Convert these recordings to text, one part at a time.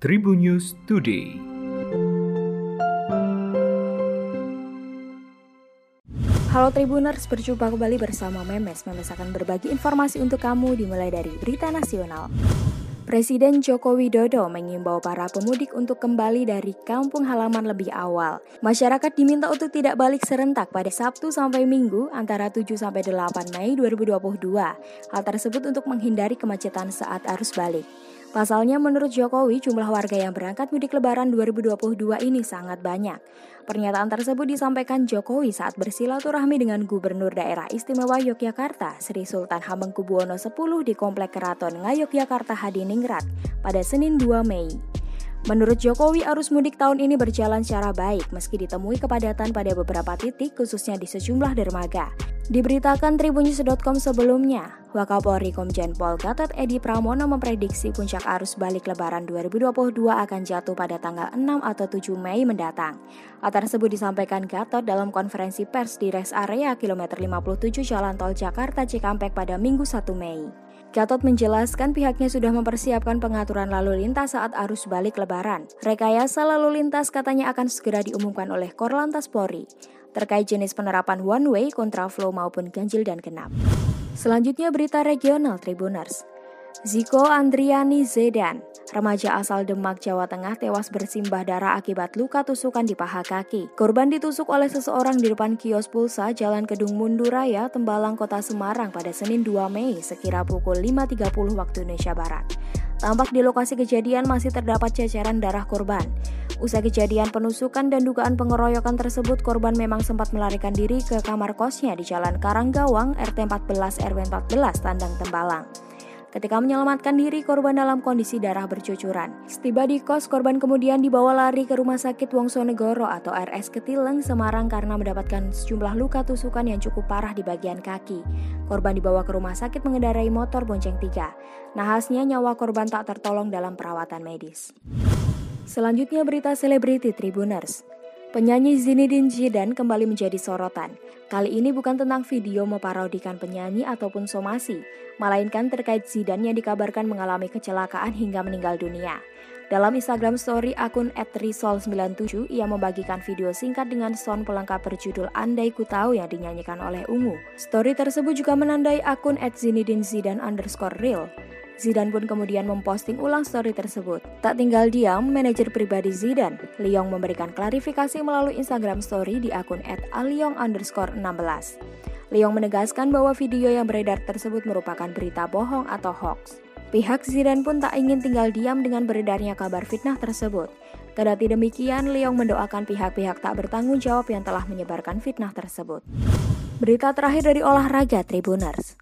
Tribun News Today. Halo Tribuners, berjumpa kembali bersama Memes. Memes akan berbagi informasi untuk kamu dimulai dari berita nasional. Presiden Joko Widodo mengimbau para pemudik untuk kembali dari kampung halaman lebih awal. Masyarakat diminta untuk tidak balik serentak pada Sabtu sampai Minggu antara 7 sampai 8 Mei 2022. Hal tersebut untuk menghindari kemacetan saat arus balik. Pasalnya menurut Jokowi jumlah warga yang berangkat mudik lebaran 2022 ini sangat banyak. Pernyataan tersebut disampaikan Jokowi saat bersilaturahmi dengan Gubernur Daerah Istimewa Yogyakarta Sri Sultan Hamengkubuwono X di Komplek Keraton Ngayogyakarta Hadiningrat pada Senin 2 Mei. Menurut Jokowi, arus mudik tahun ini berjalan secara baik meski ditemui kepadatan pada beberapa titik khususnya di sejumlah dermaga. Diberitakan Tribunnews.com sebelumnya, Wakapolri Komjen Pol Gatot Edi Pramono memprediksi puncak arus balik lebaran 2022 akan jatuh pada tanggal 6 atau 7 Mei mendatang. Hal tersebut disampaikan Gatot dalam konferensi pers di rest area kilometer 57 Jalan Tol Jakarta Cikampek pada Minggu 1 Mei. Gatot menjelaskan pihaknya sudah mempersiapkan pengaturan lalu lintas saat arus balik lebaran. Rekayasa lalu lintas katanya akan segera diumumkan oleh Korlantas Polri terkait jenis penerapan one way, kontraflow maupun ganjil dan genap. Selanjutnya berita regional Tribuners. Ziko Andriani Zedan, remaja asal Demak, Jawa Tengah tewas bersimbah darah akibat luka tusukan di paha kaki. Korban ditusuk oleh seseorang di depan kios pulsa Jalan Kedung Munduraya, Tembalang, Kota Semarang pada Senin 2 Mei sekira pukul 5.30 waktu Indonesia Barat. Tampak di lokasi kejadian masih terdapat ceceran darah korban. Usai kejadian penusukan dan dugaan pengeroyokan tersebut, korban memang sempat melarikan diri ke kamar kosnya di Jalan Karanggawang, RT 14 RW 14, Tandang Tembalang. Ketika menyelamatkan diri, korban dalam kondisi darah bercucuran. Setiba di kos, korban kemudian dibawa lari ke Rumah Sakit Wongsonegoro atau RS Ketileng, Semarang karena mendapatkan sejumlah luka tusukan yang cukup parah di bagian kaki. Korban dibawa ke rumah sakit mengendarai motor bonceng tiga. Nahasnya nyawa korban tak tertolong dalam perawatan medis. Selanjutnya berita selebriti Tribuners. Penyanyi Zinedine Zidane kembali menjadi sorotan. Kali ini bukan tentang video memparodikan penyanyi ataupun somasi, melainkan terkait Zidane yang dikabarkan mengalami kecelakaan hingga meninggal dunia. Dalam Instagram story akun @risol97, ia membagikan video singkat dengan sound pelengkap berjudul Andai Ku Tahu yang dinyanyikan oleh Ungu. Story tersebut juga menandai akun @zinedine_zidane underscore real. Zidane pun kemudian memposting ulang story tersebut. Tak tinggal diam, manajer pribadi Zidane, Liong memberikan klarifikasi melalui Instagram story di akun 16. Liong menegaskan bahwa video yang beredar tersebut merupakan berita bohong atau hoax. Pihak Zidane pun tak ingin tinggal diam dengan beredarnya kabar fitnah tersebut. Kedati demikian, Liong mendoakan pihak-pihak tak bertanggung jawab yang telah menyebarkan fitnah tersebut. Berita terakhir dari olahraga Tribuners.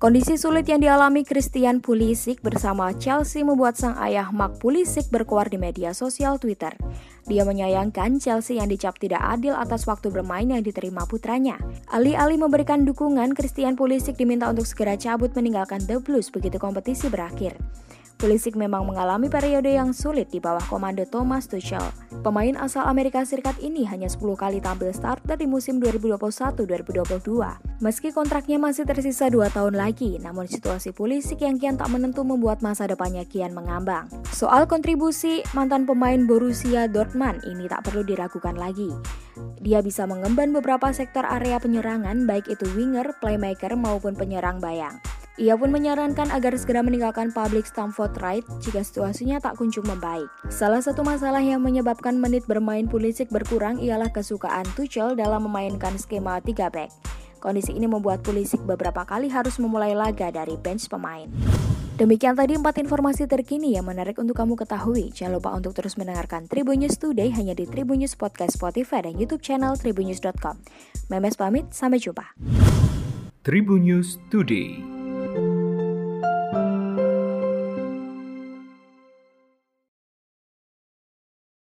Kondisi sulit yang dialami Christian Pulisic bersama Chelsea membuat sang ayah Mark Pulisic berkuar di media sosial Twitter. Dia menyayangkan Chelsea yang dicap tidak adil atas waktu bermain yang diterima putranya. Alih-alih memberikan dukungan, Christian Pulisic diminta untuk segera cabut meninggalkan The Blues begitu kompetisi berakhir. Pulisic memang mengalami periode yang sulit di bawah komando Thomas Tuchel. Pemain asal Amerika Serikat ini hanya 10 kali tampil starter di musim 2021-2022. Meski kontraknya masih tersisa 2 tahun lagi, namun situasi Pulisic yang kian tak menentu membuat masa depannya kian mengambang. Soal kontribusi mantan pemain Borussia Dortmund ini tak perlu diragukan lagi. Dia bisa mengemban beberapa sektor area penyerangan baik itu winger, playmaker maupun penyerang bayang. Ia pun menyarankan agar segera meninggalkan public Stamford Ride jika situasinya tak kunjung membaik. Salah satu masalah yang menyebabkan menit bermain Pulisic berkurang ialah kesukaan Tuchel dalam memainkan skema 3 back. Kondisi ini membuat Pulisic beberapa kali harus memulai laga dari bench pemain. Demikian tadi empat informasi terkini yang menarik untuk kamu ketahui. Jangan lupa untuk terus mendengarkan Tribun News Today hanya di Tribun News Podcast Spotify dan YouTube channel tribunnews.com. Memes pamit, sampai jumpa. Tribun News Today.